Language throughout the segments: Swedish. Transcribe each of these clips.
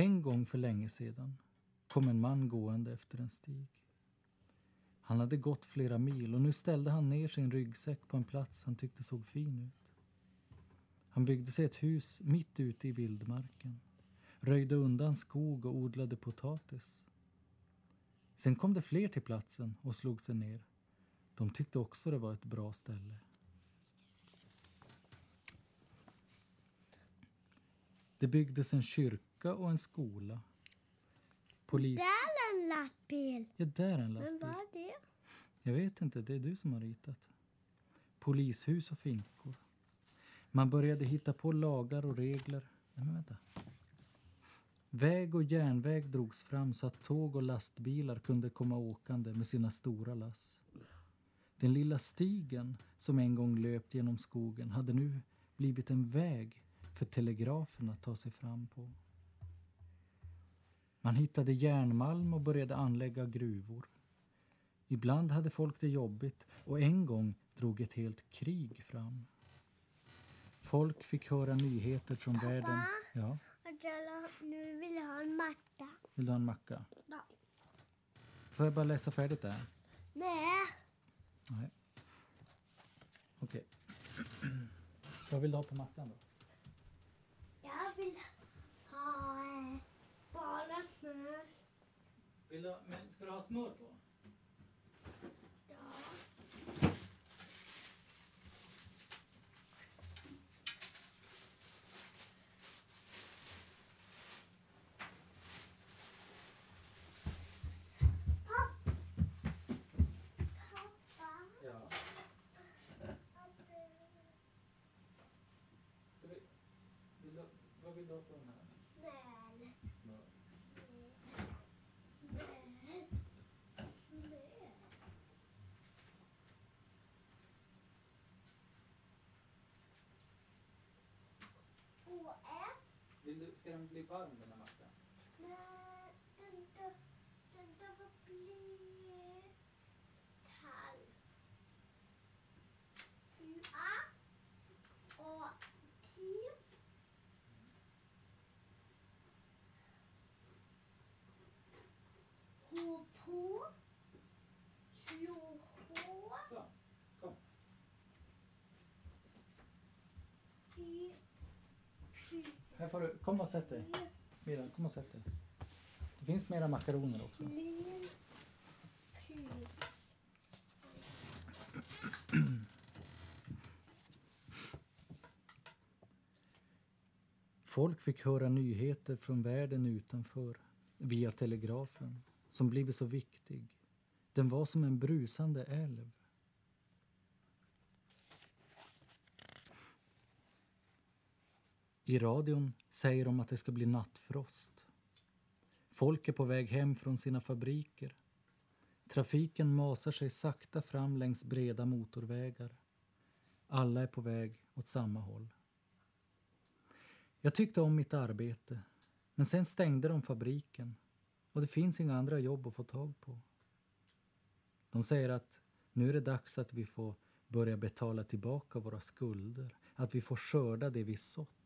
En gång för länge sedan kom en man gående efter en stig. Han hade gått flera mil och nu ställde han ner sin ryggsäck på en plats han tyckte såg fin ut. Han byggde sig ett hus mitt ute i vildmarken, röjde undan skog och odlade potatis. Sen kom det fler till platsen och slog sig ner. De tyckte också det var ett bra ställe. Det byggdes en kyrka och en skola. Polis... Där är en lastbil. Ja, där är en Men lastbil. vad är det? Jag vet inte, det är du som har ritat. Polishus och finkor. Man började hitta på lagar och regler. Nej, men vänta. Väg och järnväg drogs fram så att tåg och lastbilar kunde komma åkande med sina stora lass. Den lilla stigen som en gång löpt genom skogen hade nu blivit en väg för telegrafen att ta sig fram på. Man hittade järnmalm och började anlägga gruvor. Ibland hade folk det jobbigt och en gång drog ett helt krig fram. Folk fick höra nyheter från världen. Ja, nu vill jag ha en matta. vill du ha en macka? Ja. Får jag bara läsa färdigt där? Nej. Nej. Okej. Vad vill du ha på mackan då? Vill ha eh, bara smör. Vill du, men ska du ha smör på? Ja. Pappa. Pappa. Ja. Ska vi, vill du, vad vill du ha på den här? Snäll. Snäll. Snäll. Vill du, ska den bli varm den här mackan? Nej, den där, den där var bli kall. Ja. Och till. Hå på. Slå hår. Så, kom. I. Py. Här får du, kom och sätt dig. Mira, kom och sätt dig. Det finns mera makaroner också. Folk fick höra nyheter från världen utanför via telegrafen som blivit så viktig. Den var som en brusande älv. I radion säger de att det ska bli nattfrost. Folk är på väg hem från sina fabriker. Trafiken masar sig sakta fram längs breda motorvägar. Alla är på väg åt samma håll. Jag tyckte om mitt arbete, men sen stängde de fabriken och det finns inga andra jobb att få tag på. De säger att nu är det dags att vi får börja betala tillbaka våra skulder, att vi får skörda det vi sått.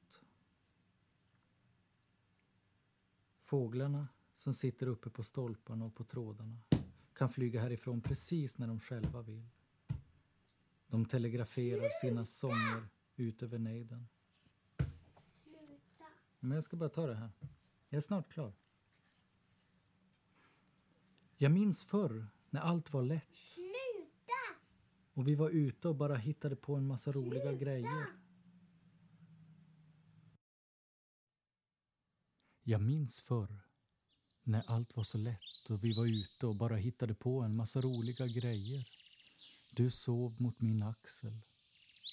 Fåglarna som sitter uppe på stolparna och på trådarna kan flyga härifrån precis när de själva vill. De telegraferar sina sånger ut över nejden. Men jag ska bara ta det här. Jag är snart klar. Jag minns förr när allt var lätt Sluta! och vi var ute och bara hittade på en massa roliga grejer. Jag minns förr när allt var så lätt och vi var ute och bara hittade på en massa roliga grejer. Du sov mot min axel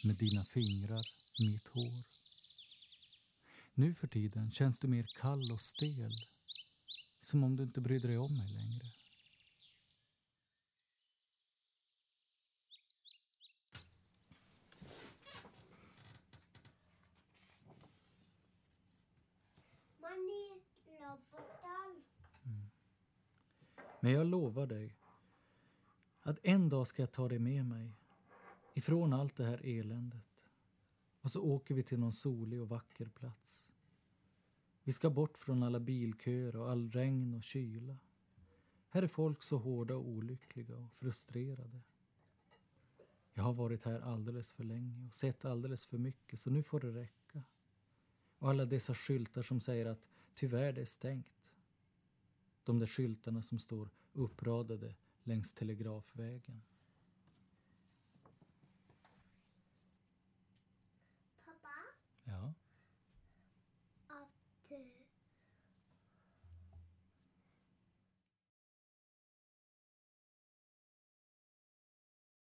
med dina fingrar i mitt hår. Nu för tiden känns du mer kall och stel. Som om du inte brydde dig om mig längre. Men jag lovar dig att en dag ska jag ta dig med mig ifrån allt det här eländet. Och så åker vi till någon solig och vacker plats. Vi ska bort från alla bilköer och all regn och kyla. Här är folk så hårda och olyckliga och frustrerade. Jag har varit här alldeles för länge och sett alldeles för mycket så nu får det räcka. Och alla dessa skyltar som säger att tyvärr det är stängt. De där skyltarna som står uppradade längs telegrafvägen.